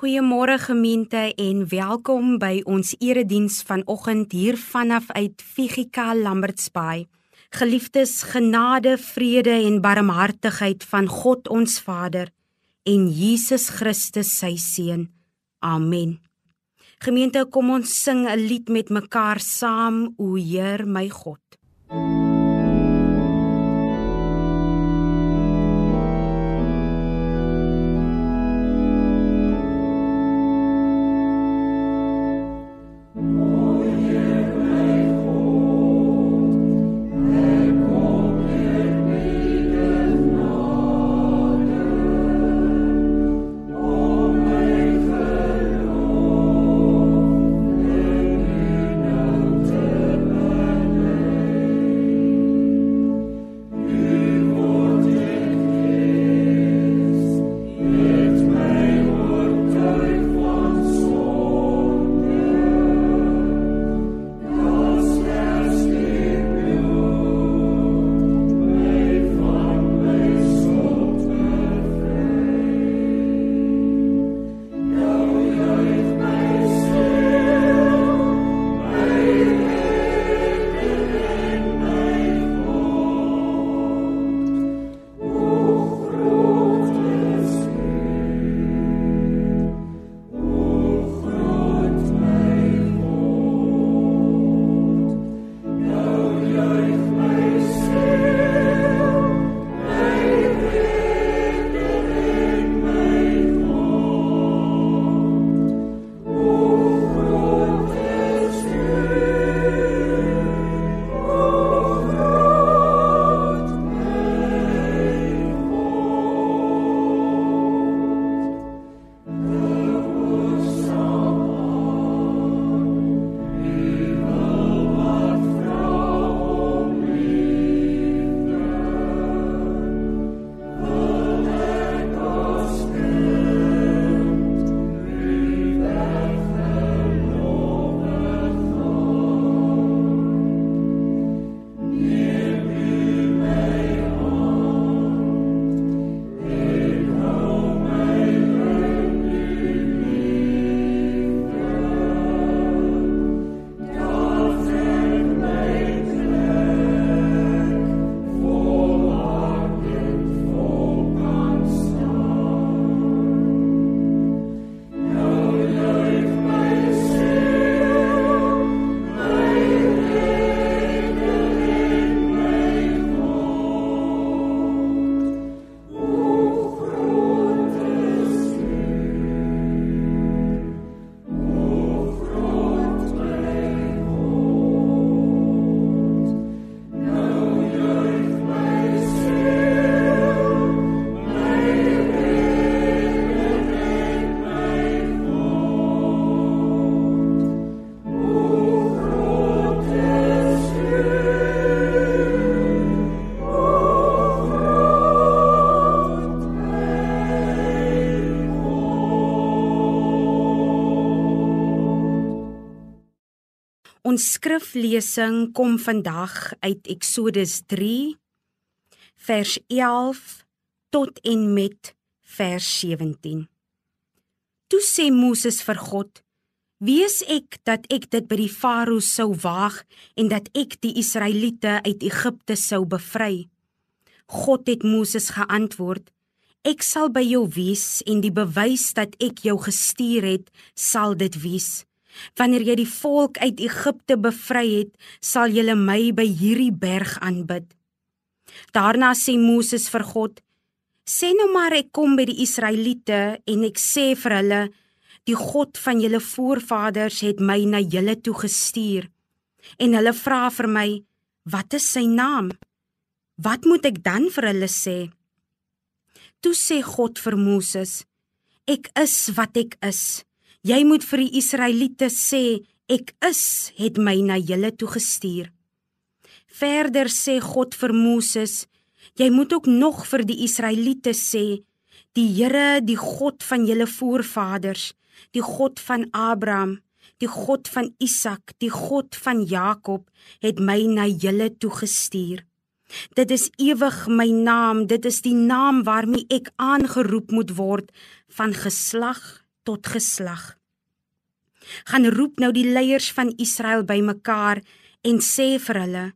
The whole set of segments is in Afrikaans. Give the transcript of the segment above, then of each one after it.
Goeiemôre gemeente en welkom by ons erediens vanoggend hier vanaf uit Figika Lambertsbaai. Geliefdes, genade, vrede en barmhartigheid van God ons Vader en Jesus Christus sy seun. Amen. Gemeente, kom ons sing 'n lied met mekaar saam, o Heer my God. Ons skriflesing kom vandag uit Eksodus 3 vers 11 tot en met vers 17. Toe sê Moses vir God: "Wees ek dat ek dit by die Farao sou waag en dat ek die Israeliete uit Egipte sou bevry?" God het Moses geantwoord: "Ek sal by jou wees en die bewys dat ek jou gestuur het, sal dit wees." Wanneer jy die volk uit Egipte bevry het, sal julle my by hierdie berg aanbid. Daarna sê Moses vir God: Sê nou maar ek kom by die Israeliete en ek sê vir hulle: Die God van julle voorvaders het my na julle toe gestuur. En hulle vra vir my: Wat is sy naam? Wat moet ek dan vir hulle sê? Toe sê God vir Moses: Ek is wat ek is. Jy moet vir die Israeliete sê, ek is het my na julle toe gestuur. Verder sê God vir Moses, jy moet ook nog vir die Israeliete sê, die Here, die God van julle voorvaders, die God van Abraham, die God van Isak, die God van Jakob, het my na julle toe gestuur. Dit is ewig my naam, dit is die naam waarmee ek aangeroep moet word van geslag tot geslag. Gaan roep nou die leiers van Israel bymekaar en sê vir hulle: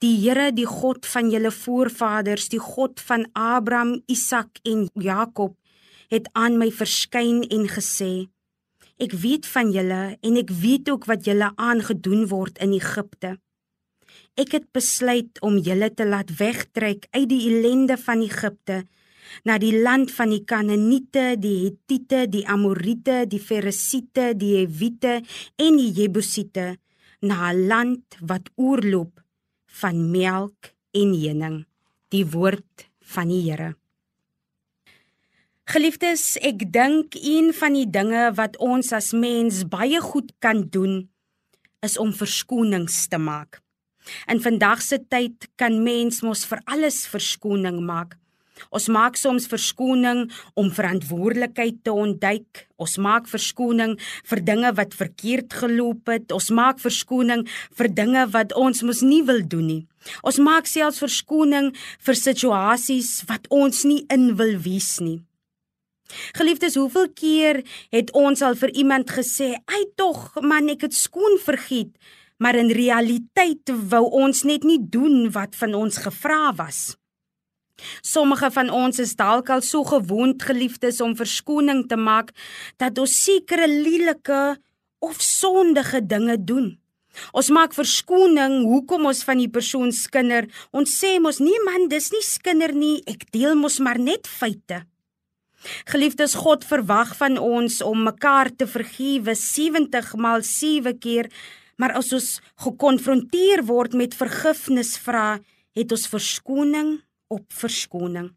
Die Here, die God van julle voorvaders, die God van Abraham, Isak en Jakob, het aan my verskyn en gesê: Ek weet van julle en ek weet ook wat julle aangedoen word in Egipte. Ek het besluit om julle te laat wegtrek uit die ellende van Egipte na die land van die Kanaaniete, die Hittite, die Amorite, die Ferisiete, die Hewite en die Jebusiete, na 'n land wat oorloop van melk en honing, die woord van die Here. Geliefdes, ek dink een van die dinge wat ons as mens baie goed kan doen is om verskonings te maak. In vandag se tyd kan mens mos vir alles verskoning maak. Ons maak soms verskoning om verantwoordelikheid te ontduik. Ons maak verskoning vir dinge wat verkeerd geloop het. Ons maak verskoning vir dinge wat ons mos nie wil doen nie. Ons maak selfs verskoning vir situasies wat ons nie in wil wees nie. Geliefdes, hoeveel keer het ons al vir iemand gesê, "Ai tog, man, ek het skoon vergiet." Maar in realiteit wou ons net nie doen wat van ons gevra was. Sommige van ons is dalk al so gewoond geliefdes om verskoning te maak dat ons sekere lelike of sondige dinge doen. Ons maak verskoning hoekom ons van die persoon skinder. Ons sê mos nee man, dis nie skinder nie, ek deel mos maar net feite. Geliefdes, God verwag van ons om mekaar te vergewe 70 maal 7 keer, maar as ons gekonfronteer word met vergifnis vra, het ons verskoning op verskoning.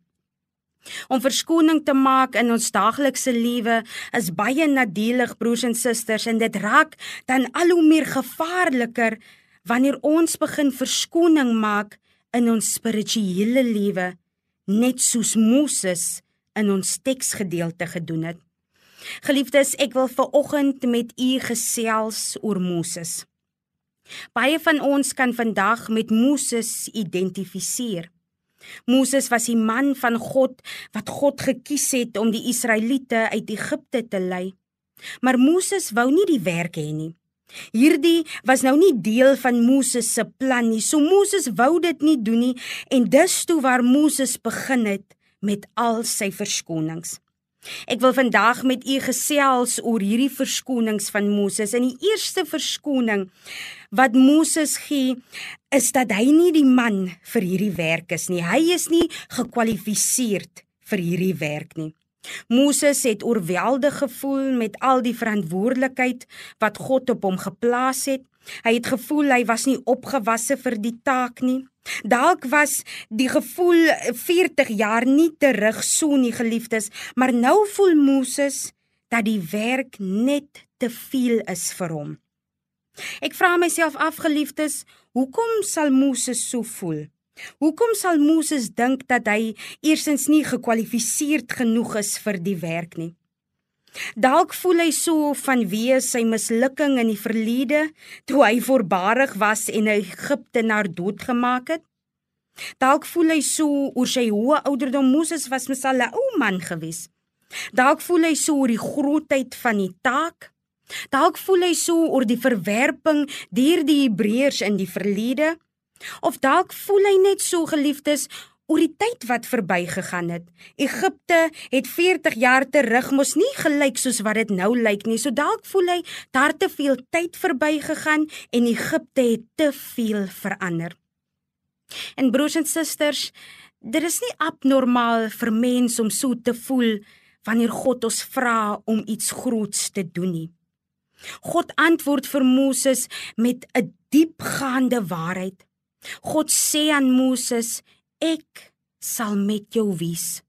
Om verskoning te maak in ons daaglikse lewe is baie nadelig broers en susters en dit raak dan al hoe meer gevaarliker wanneer ons begin verskoning maak in ons spirituele lewe net soos Moses in ons teksgedeelte gedoen het. Geliefdes, ek wil ver oggend met u gesels oor Moses. Baie van ons kan vandag met Moses identifiseer. Moses was die man van God wat God gekies het om die Israeliete uit Egipte te lei. Maar Moses wou nie die werk hê nie. Hierdie was nou nie deel van Moses se plan nie. So Moses wou dit nie doen nie en dis toe waar Moses begin het met al sy verskonings. Ek wil vandag met u gesels oor hierdie verskonings van Moses. En die eerste verskoning wat Moses gee, is dat hy nie die man vir hierdie werk is nie. Hy is nie gekwalifiseer vir hierdie werk nie. Moses het oorweldig gevoel met al die verantwoordelikheid wat God op hom geplaas het. Hy het gevoel hy was nie opgewasse vir die taak nie. Dalk was die gevoel 40 jaar nie terug so nie geliefdes, maar nou voel Moses dat die werk net te veel is vir hom. Ek vra myself af geliefdes, hoekom sal Moses so voel? Hoekom sal Moses dink dat hy eersins nie gekwalifiseerd genoeg is vir die werk nie? Dalk voel hy so vanweë sy mislukking in die verlede toe hy voorbarig was en Egipte na dood gemaak het. Dalk voel hy so oor sy hoë ouderdom Moses was mos al 'n ou man gewees. Dalk voel hy so oor die grootheid van die taak. Dalk voel hy so oor die verwerping deur die Hebreërs in die verlede. Of dalk voel hy net so geliefdes oor die tyd wat verbygegaan het. Egipte het 40 jaar terug mos nie gelyk soos wat dit nou lyk nie. So dalk voel hy daar te veel tyd verbygegaan en Egipte het te veel verander. En broers en susters, dit is nie abnormaal vir mens om so te voel wanneer God ons vra om iets groots te doen nie. God antwoord vir Moses met 'n diepgaande waarheid. God sê aan Moses ek sal met jou wees.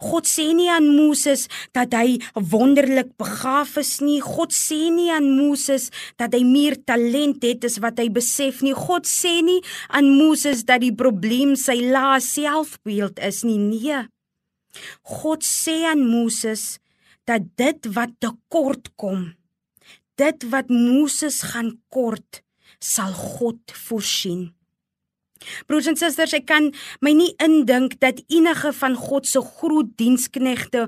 God sê nie aan Moses dat hy wonderlik begaaf is nie. God sê nie aan Moses dat hy meer talent het as wat hy besef nie. God sê nie aan Moses dat die probleem sy lae selfbeeld is nie. Nee. God sê aan Moses dat dit wat tekort kom, dit wat Moses gaan kort, sal God voorsien. Broers en susters, ek kan my nie indink dat enige van God se groot diensknegte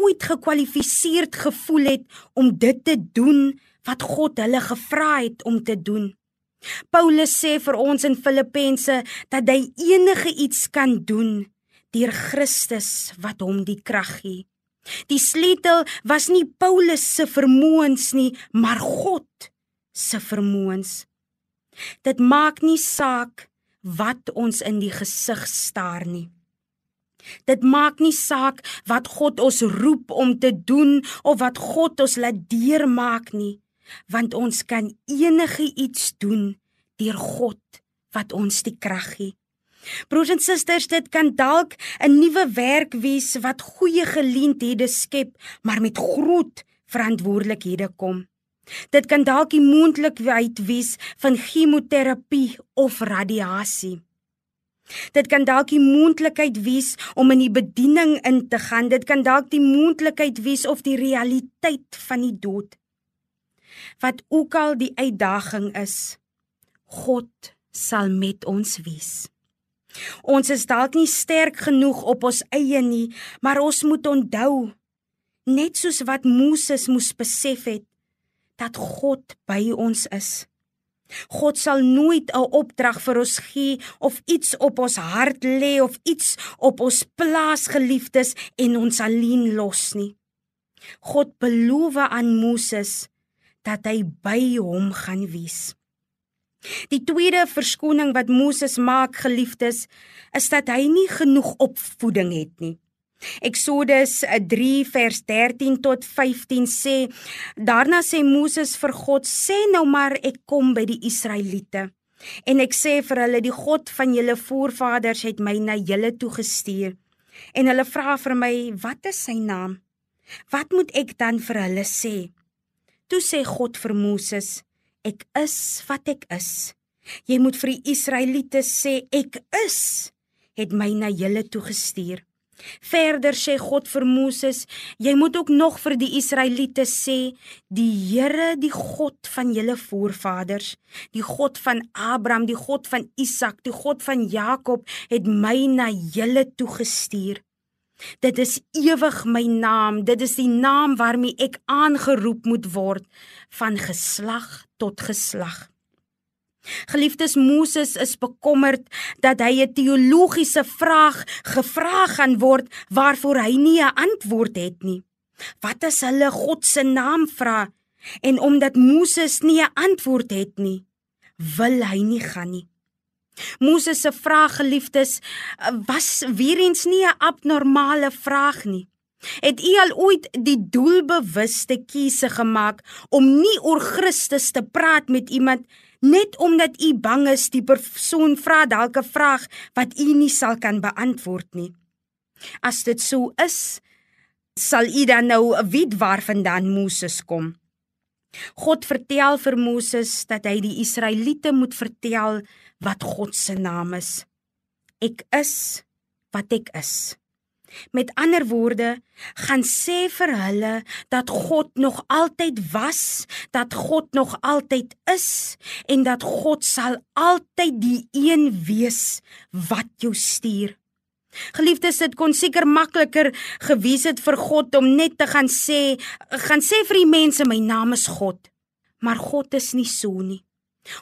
ooit gekwalifiseerd gevoel het om dit te doen wat God hulle gevra het om te doen. Paulus sê vir ons in Filippense dat hy enige iets kan doen deur Christus wat hom die krag gee. Die sleutel was nie Paulus se vermoëns nie, maar God se vermoëns. Dit maak nie saak wat ons in die gesig staar nie. Dit maak nie saak wat God ons roep om te doen of wat God ons laat deurmaak nie want ons kan enige iets doen deur God wat ons die krag gee. Broers en susters, dit kan dalk 'n nuwe werk wees wat goeie geleenthede skep, maar met groot verantwoordelikhede kom. Dit kan dalk die moontlikheid wees van chemoterapie of radiasie. Dit kan dalk die moontlikheid wees om in die bediening in te gaan. Dit kan dalk die moontlikheid wees of die realiteit van die dood wat ook al die uitdaging is, God sal met ons wees. Ons is dalk nie sterk genoeg op ons eie nie, maar ons moet onthou net soos wat Moses moes besef het dat God by ons is. God sal nooit 'n opdrag vir ons gee of iets op ons hart lê of iets op ons plaas geliefdes en ons alleen los nie. God beloof aan Moses dat hy by hom gaan wees. Die tweede verskoning wat Moses maak, geliefdes, is dat hy nie genoeg opvoeding het nie. Eksodus 3 vers 13 tot 15 sê: Daarna sê Moses vir God: "Sê nou maar ek kom by die Israeliete en ek sê vir hulle die God van julle voorvaders het my na julle toe gestuur." En hulle vra vir my: "Wat is sy naam? Wat moet ek dan vir hulle sê?" Toe sê God vir Moses: Ek is wat ek is. Jy moet vir die Israeliete sê ek is het my na julle toe gestuur. Verder sê God vir Moses: Jy moet ook nog vir die Israeliete sê: Die Here, die God van julle voorvaders, die God van Abraham, die God van Isak, die God van Jakob het my na julle toe gestuur. Dit is ewig my naam, dit is die naam waarmee ek aangeroep moet word van geslag tot geslag. Geliefdes Moses is bekommerd dat hy 'n teologiese vraag gevra gaan word waarvoor hy nie 'n antwoord het nie. Wat as hulle God se naam vra en omdat Moses nie 'n antwoord het nie, wil hy nie gaan nie. Moses se vraag geliefdes was weer eens nie 'n abnormale vraag nie. Het u al ooit die doelbewuste keuse gemaak om nie oor Christus te praat met iemand net omdat u bang is die persoon vra dalk 'n vraag wat u nie sal kan beantwoord nie? As dit so is, sal u dan nou weet waarvandaan Moses kom. God vertel vir Moses dat hy die Israeliete moet vertel wat God se naam is. Ek is wat ek is. Met ander woorde, gaan sê vir hulle dat God nog altyd was, dat God nog altyd is en dat God sal altyd die een wees wat jou stuur. Geliefdes, dit kon seker makliker gewees het vir God om net te gaan sê, gaan sê vir die mense my naam is God. Maar God is nie so nie.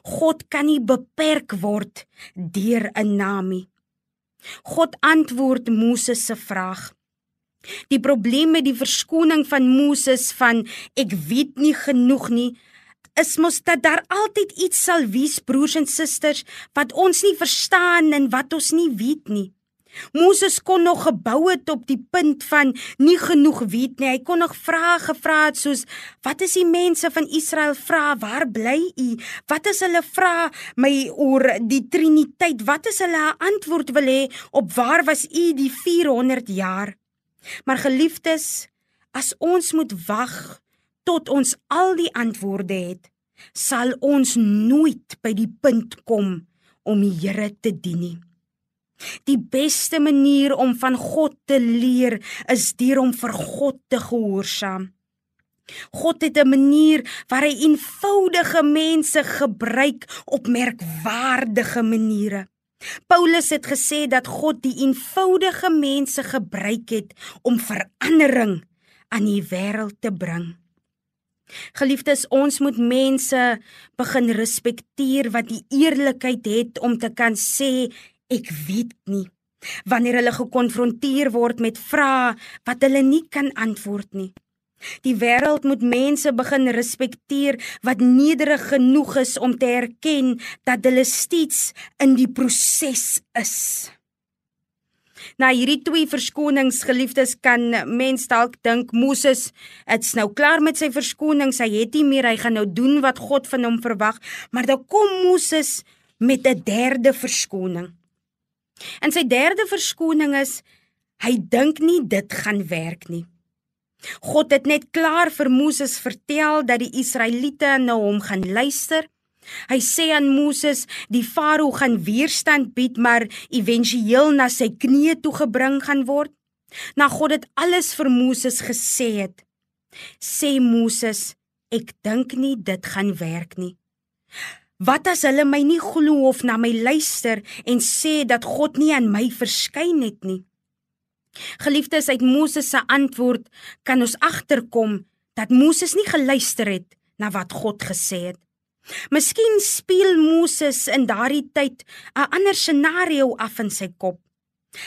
God kan nie beperk word deur 'n naam nie. God antwoord Moses se vraag. Die probleem met die verskoning van Moses van ek weet nie genoeg nie is mos dat daar altyd iets sal wees broers en susters wat ons nie verstaan en wat ons nie weet nie. Moses kon nog gebou het op die punt van nie genoeg weet nie. Hy kon nog vrae gevra het soos wat is die mense van Israel vra waar bly u? Wat is hulle vra my oor die Triniteit? Wat is hulle antwoord wil hê op waar was u die 400 jaar? Maar geliefdes, as ons moet wag tot ons al die antwoorde het, sal ons nooit by die punt kom om die Here te dien nie. Die beste manier om van God te leer is deur om vir God te gehoorsaam. God het 'n manier waar hy eenvoudige mense gebruik op merkwaardige maniere. Paulus het gesê dat God die eenvoudige mense gebruik het om verandering aan die wêreld te bring. Geliefdes, ons moet mense begin respekteer wat die eerlikheid het om te kan sê ek weet nie. Wanneer hulle gekonfronteer word met vrae wat hulle nie kan antwoord nie. Die wêreld moet mense begin respekteer wat nederig genoeg is om te erken dat hulle steeds in die proses is. Na hierdie twee verskonings geliefdes kan mens dalk dink Moses it's nou klaar met sy verskonings, hy het nie meer hy gaan nou doen wat God van hom verwag, maar dan kom Moses met 'n derde verskoning. En sy derde verskoning is hy dink nie dit gaan werk nie. God het net klaar vir Moses vertel dat die Israeliete na hom gaan luister. Hy sê aan Moses, die Farao gaan weerstand bied, maar éventueel na sy knieë toe gebring gaan word. Na God het alles vir Moses gesê het. Sê Moses, ek dink nie dit gaan werk nie. Wat as hulle my nie glo of na my luister en sê dat God nie aan my verskyn het nie? Geliefdes uit Moses se antwoord kan ons agterkom dat Moses nie geluister het na wat God gesê het. Miskien speel Moses in daardie tyd 'n ander scenario af in sy kop.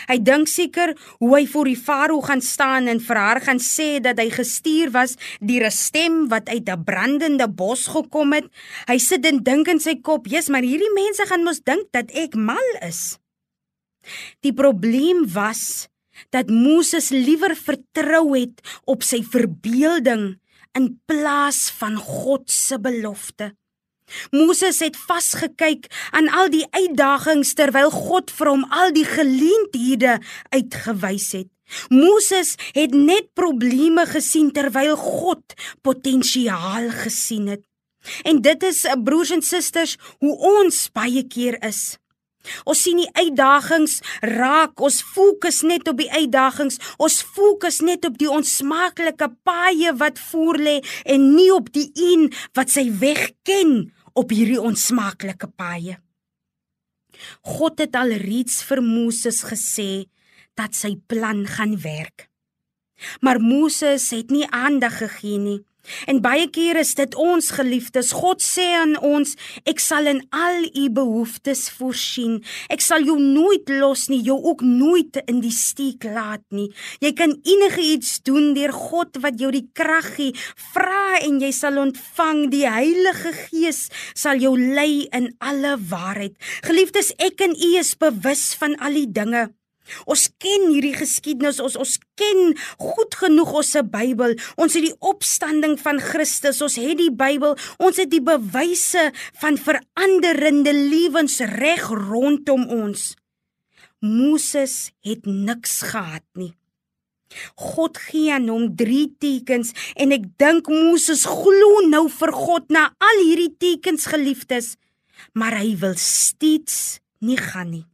Hy dink seker hoe hy voor die farao gaan staan en vir haar gaan sê dat hy gestuur was deur 'n stem wat uit 'n brandende bos gekom het. Hy sit en dink in sy kop: "Jesus, maar hierdie mense gaan mos dink dat ek mal is." Die probleem was dat Moses liewer vertrou het op sy verbeelding in plaas van God se belofte. Moses het vasgekyk aan al die uitdagings terwyl God vir hom al die geleenthede uitgewys het. Moses het net probleme gesien terwyl God potensiaal gesien het. En dit is broers en susters hoe ons baie keer is. Ons sien die uitdagings raak, ons fokus net op die uitdagings. Ons fokus net op die onsmaaklike paaie wat voor lê en nie op die een wat sy weg ken op hierdie onsmaaklike paaie. God het al reeds vir Moses gesê dat sy plan gaan werk. Maar Moses het nie aandag gegee nie. En baie keer is dit ons geliefdes. God sê aan ons, ek sal in al u behoeftes voorsien. Ek sal jou nooit los nie, jou ook nooit in die steek laat nie. Jy kan enige iets doen deur God wat jou die krag gee. Vra en jy sal ontvang. Die Heilige Gees sal jou lei in alle waarheid. Geliefdes, ek en u is bewus van al die dinge Ons ken hierdie geskiedenis, ons ons ken goed genoeg ons se Bybel. Ons het die opstanding van Christus, ons het die Bybel, ons het die bewyse van veranderende lewens reg rondom ons. Moses het niks gehad nie. God gee aan hom 3 tekens en ek dink Moses glo nou vir God na al hierdie tekens geliefdes, maar hy wil steeds nie gaan nie.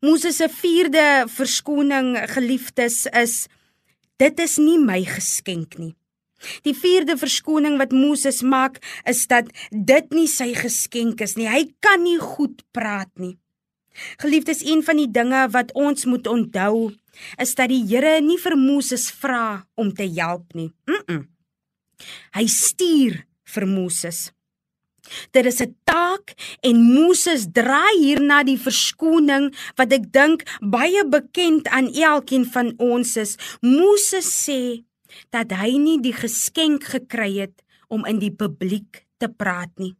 Moses se vierde verskoning geliefdes is dit is nie my geskenk nie. Die vierde verskoning wat Moses maak is dat dit nie sy geskenk is nie. Hy kan nie goed praat nie. Geliefdes, een van die dinge wat ons moet onthou is dat die Here nie vir Moses vra om te help nie. Mm -mm. Hy stuur vir Moses. Dit is 'n taak en Moses draai hierna die verskoning wat ek dink baie bekend aan elkeen van ons is. Moses sê dat hy nie die geskenk gekry het om in die publiek te praat nie.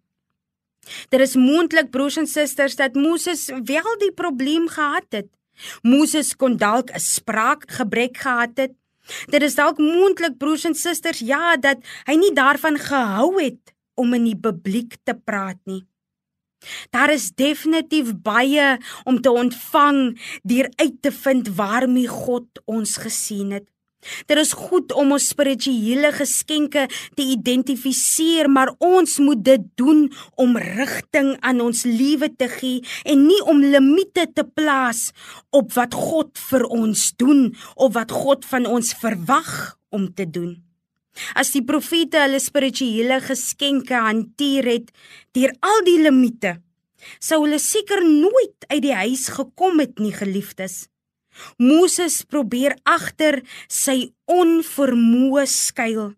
Dit is moontlik broers en susters dat Moses wel die probleem gehad het. Moses kon dalk 'n spraakgebrek gehad het. Dit is dalk moontlik broers en susters ja dat hy nie daarvan gehou het om in die publiek te praat nie. Daar is definitief baie om te ontvang deur uit te vind waarmee God ons gesien het. Dit is goed om ons spirituele geskenke te identifiseer, maar ons moet dit doen om rigting aan ons lewe te gee en nie om limite te plaas op wat God vir ons doen of wat God van ons verwag om te doen. As die profete hulle spirituele geskenke hanteer het deur al die limite, sou hulle seker nooit uit die huis gekom het nie, geliefdes. Moses probeer agter sy onvermoë skuil.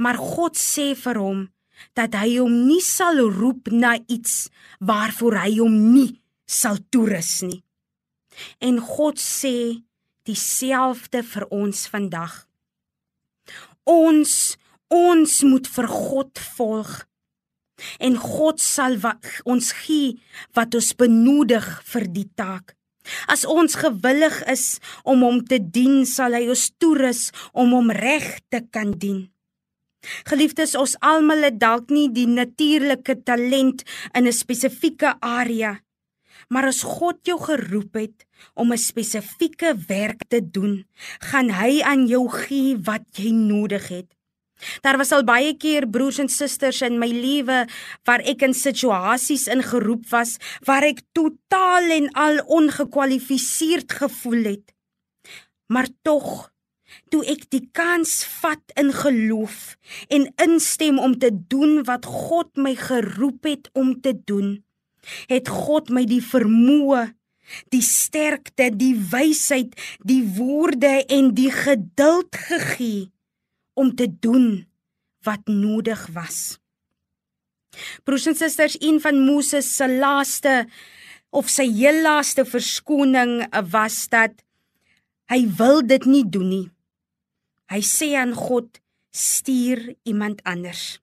Maar God sê vir hom dat hy hom nie sal roep na iets waarvoor hy hom nie sal toerus nie. En God sê dieselfde vir ons vandag. Ons ons moet vir God volg. En God sal ons gee wat ons benodig vir die taak. As ons gewillig is om hom te dien, sal hy ons toerus om hom reg te kan dien. Geliefdes, ons almal het dalk nie die natuurlike talent in 'n spesifieke area Maar as God jou geroep het om 'n spesifieke werk te doen, gaan hy aan jou gee wat jy nodig het. Daar was al baie keer broers en susters in my lewe waar ek in situasies ingeroep was waar ek totaal en al ongekwalifiseerd gevoel het. Maar tog, toe ek die kans vat in geloof en instem om te doen wat God my geroep het om te doen, het God my die vermoë, die sterkte, die wysheid, die woorde en die geduld gegee om te doen wat nodig was. Broers en susters, een van Moses se laaste of sy heel laaste verskoning was dat hy wil dit nie doen nie. Hy sê aan God: "Stuur iemand anders."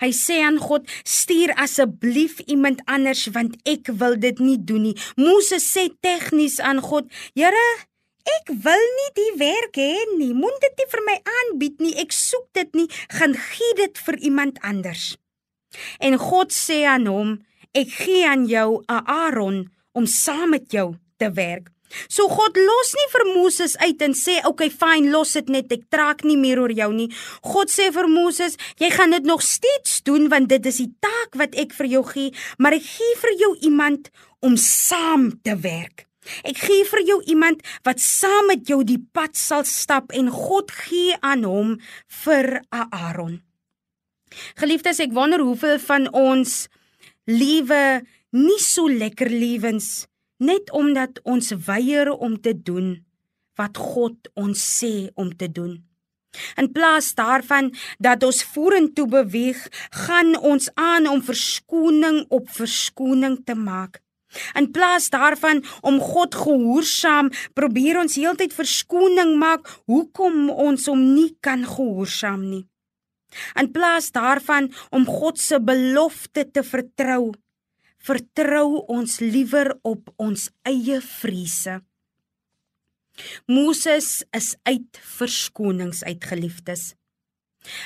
Hy sê aan God: "Stuur asseblief iemand anders want ek wil dit nie doen nie." Moses sê tegnies aan God: "Here, ek wil nie die werk hê nie. Moet dit nie vir my aanbied nie. Ek soek dit nie. Gaan gee dit vir iemand anders." En God sê aan hom: "Ek gee aan jou 'n Aaron om saam met jou te werk." So God los nie vir Moses uit en sê, "Oké, okay, fyn, los dit net. Ek trek nie meer oor jou nie." God sê vir Moses, "Jy gaan dit nog steeds doen want dit is die taak wat ek vir jou gee, maar ek gee vir jou iemand om saam te werk." Ek gee vir jou iemand wat saam met jou die pad sal stap en God gee aan hom vir Aaron. Geliefdes, ek wonder hoeveel van ons lewe nie so lekker lewens net omdat ons weier om te doen wat God ons sê om te doen. In plaas daarvan dat ons vorentoe beweeg, gaan ons aan om verskoning op verskoning te maak. In plaas daarvan om God gehoorsaam, probeer ons heeltyd verskoning maak hoekom ons hom nie kan gehoorsaam nie. In plaas daarvan om God se belofte te vertrou, vertrou ons liewer op ons eie vrese. Moses is uit verskonings uitgeliefdes.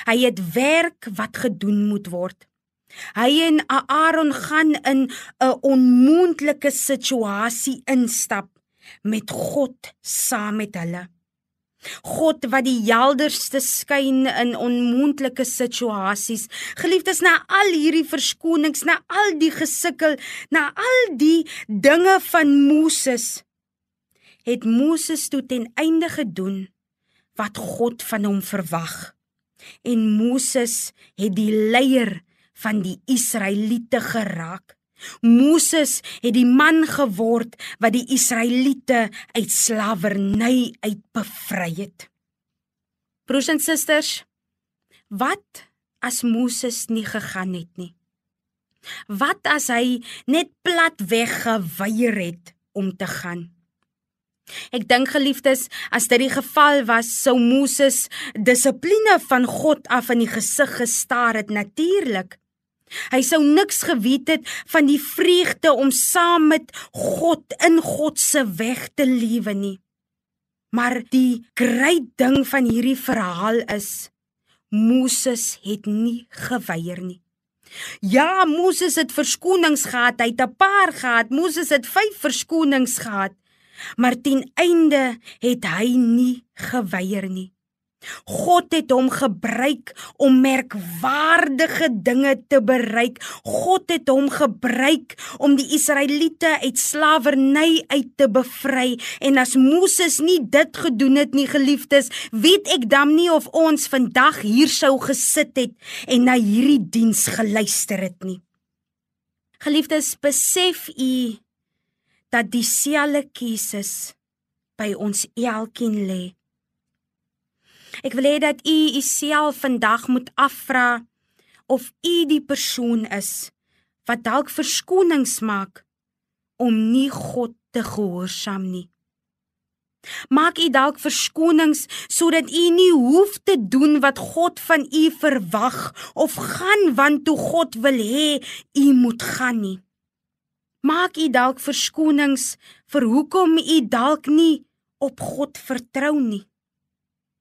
Hy het werk wat gedoen moet word. Hy en Aaron gaan in 'n onmoontlike situasie instap met God saam met hulle. God wat die helderste skyn in onmoontlike situasies. Geliefdes, na al hierdie verskonings, na al die gesukkel, na al die dinge van Moses, het Moses toe ten einde gedoen wat God van hom verwag. En Moses het die leier van die Israeliete geraak. Moses het die man geword wat die Israeliete uit slawerny uit bevry het. Broers en susters, wat as Moses nie gegaan het nie? Wat as hy net plat weg geweier het om te gaan? Ek dink geliefdes, as dit die geval was, sou Moses dissipline van God af in die gesig gestaar het natuurlik. Hy sou niks geweet het van die vreugde om saam met God in God se weg te lewe nie. Maar die groot ding van hierdie verhaal is Moses het nie geweier nie. Ja, Moses het verskonings gehad, hy het 'n paar gehad. Moses het 5 verskonings gehad. Maar ten einde het hy nie geweier nie. God het hom gebruik om merkwaardige dinge te bereik. God het hom gebruik om die Israeliete uit slawerny uit te bevry. En as Moses nie dit gedoen het nie, geliefdes, weet ek dan nie of ons vandag hier sou gesit het en na hierdie diens geluister het nie. Geliefdes, besef u dat dieselfde Jesus by ons elkeen lê. Ek wil hê dat u uself vandag moet afvra of u die persoon is wat dalk verskonings maak om nie God te gehoorsaam nie. Maak u dalk verskonings sodat u nie hoef te doen wat God van u verwag of gaan want toe God wil hê u moet gaan nie. Maak u dalk verskonings vir hoekom u dalk nie op God vertrou nie.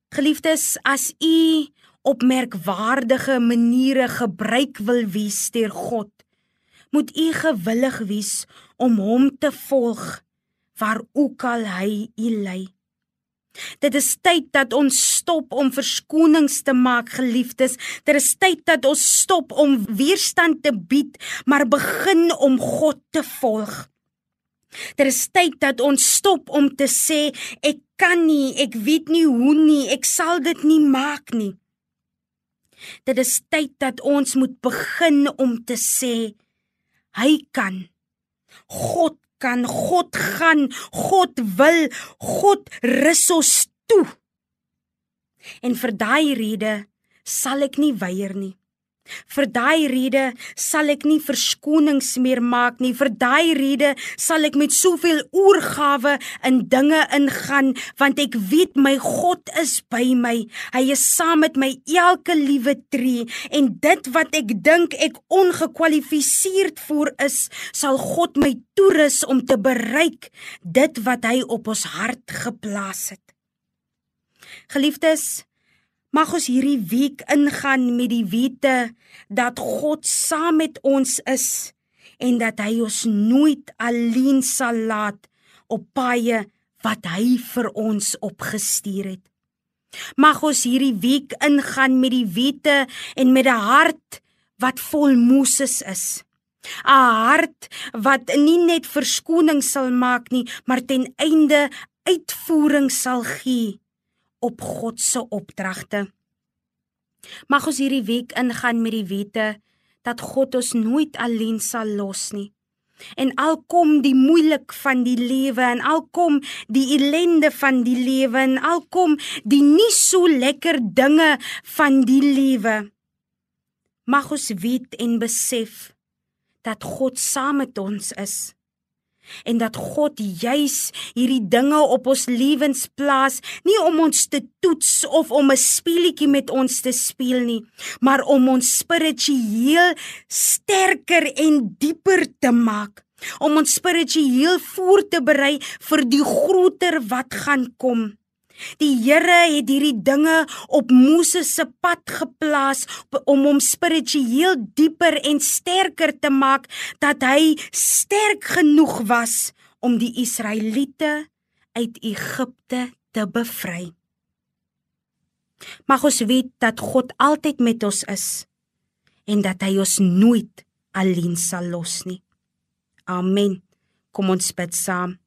Geliefdes, as u op merkwaardige maniere gebruik wil wees deur God, moet u gewillig wees om hom te volg waar ook al hy u lei. Dit is tyd dat ons stop om verskonings te maak, geliefdes. Dit is tyd dat ons stop om weerstand te bied, maar begin om God te volg. Dit is tyd dat ons stop om te sê ek kan nie, ek weet nie hoe nie, ek sal dit nie maak nie. Dit is tyd dat ons moet begin om te sê hy kan. God kan God gaan, God wil, God rus ons toe. En vir daai rede sal ek nie weier nie. Vir daai rede sal ek nie verskonings meer maak nie. Vir daai rede sal ek met soveel oorgawe in dinge ingaan want ek weet my God is by my. Hy is saam met my elke liewe tree en dit wat ek dink ek ongekwalifiseerd vir is, sal God my toerus om te bereik dit wat hy op ons hart geplaas het. Geliefdes, Mag ons hierdie week ingaan met die wete dat God saam met ons is en dat hy ons nooit alleen sal laat op paaie wat hy vir ons opgestuur het. Mag ons hierdie week ingaan met die wete en met 'n hart wat vol Moses is. 'n Hart wat nie net verskoning sal maak nie, maar ten einde uitvoering sal gee op God se opdragte. Mag ons hierdie week ingaan met die wete dat God ons nooit alleen sal los nie. En al kom die moeilik van die lewe en al kom die ellende van die lewe en al kom die nie so lekker dinge van die lewe. Mag ons weet en besef dat God saam met ons is en dat God juis hierdie dinge op ons lewens plaas nie om ons te toets of om 'n speletjie met ons te speel nie maar om ons spiritueel sterker en dieper te maak. Om ons spiritueel voor te berei vir die groter wat gaan kom Die Here het hierdie dinge op Moses se pad geplaas om hom spiritueel dieper en sterker te maak dat hy sterk genoeg was om die Israeliete uit Egipte te bevry. Mag ons weet dat God altyd met ons is en dat hy ons nooit alleen sal los nie. Amen. Kom ons bid saam.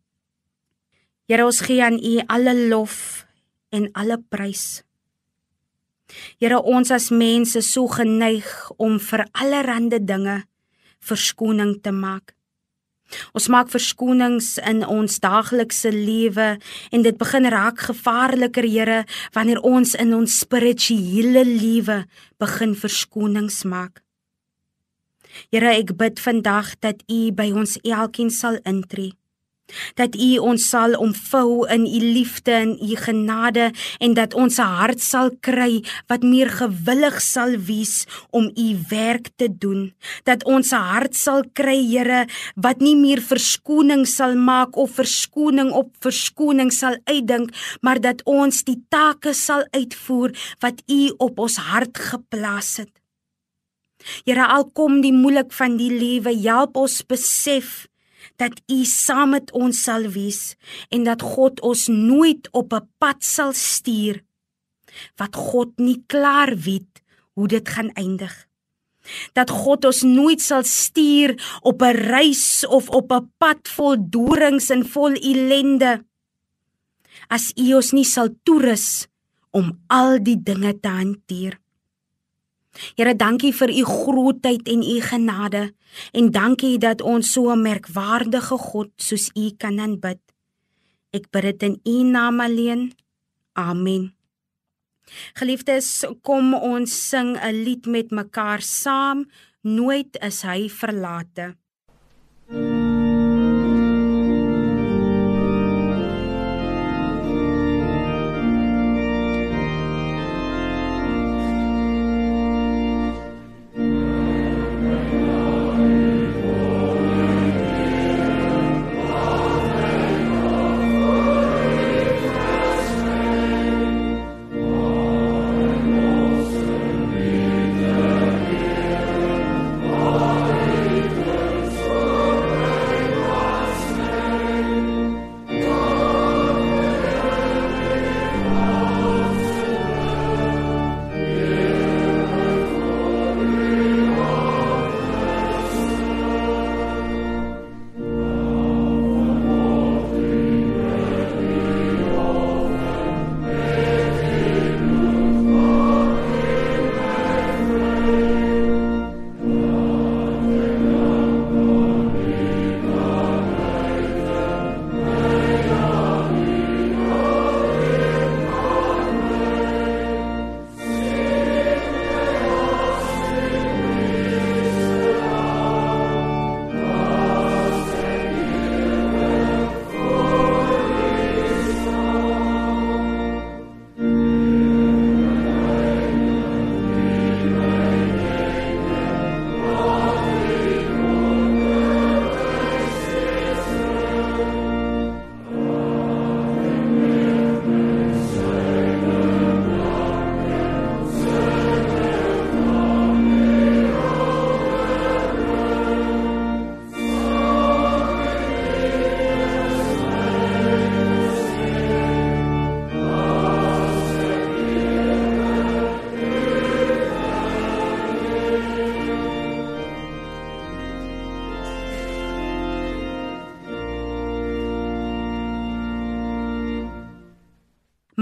Here ons gee aan U alle lof en alle prys. Here ons as mense so geneig om vir allerlei dinge verskoning te maak. Ons maak verskonings in ons daaglikse lewe en dit begin raak gevaarliker Here wanneer ons in ons spirituele lewe begin verskonings maak. Here ek bid vandag dat U by ons elkeen sal intree dat u ons sal omvou in u liefde en u genade en dat ons 'n hart sal kry wat meer gewillig sal wees om u werk te doen. Dat ons 'n hart sal kry Here wat nie meer verskoning sal maak of verskoning op verskoning sal uitdink maar dat ons die take sal uitvoer wat u op ons hart geplaas het. Here al kom die moeilik van die lewe help ons besef dat U saam met ons sal wees en dat God ons nooit op 'n pad sal stuur wat God nie klaar weet hoe dit gaan eindig. Dat God ons nooit sal stuur op 'n reis of op 'n pad vol dorings en vol ellende as U ons nie sal toerus om al die dinge te hanteer. Here, dankie vir u grootheid en u genade en dankie dat ons so 'n merkwaardige God soos u kan aanbid. Ek bid dit in U naam alleen. Amen. Geliefdes, kom ons sing 'n lied met mekaar saam. Nooit is hy verlate.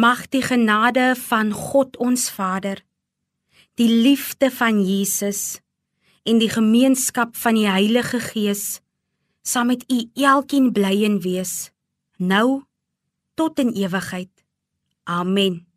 Mag die genade van God ons Vader, die liefde van Jesus en die gemeenskap van die Heilige Gees saam met u elkeen bly en wees nou tot in ewigheid. Amen.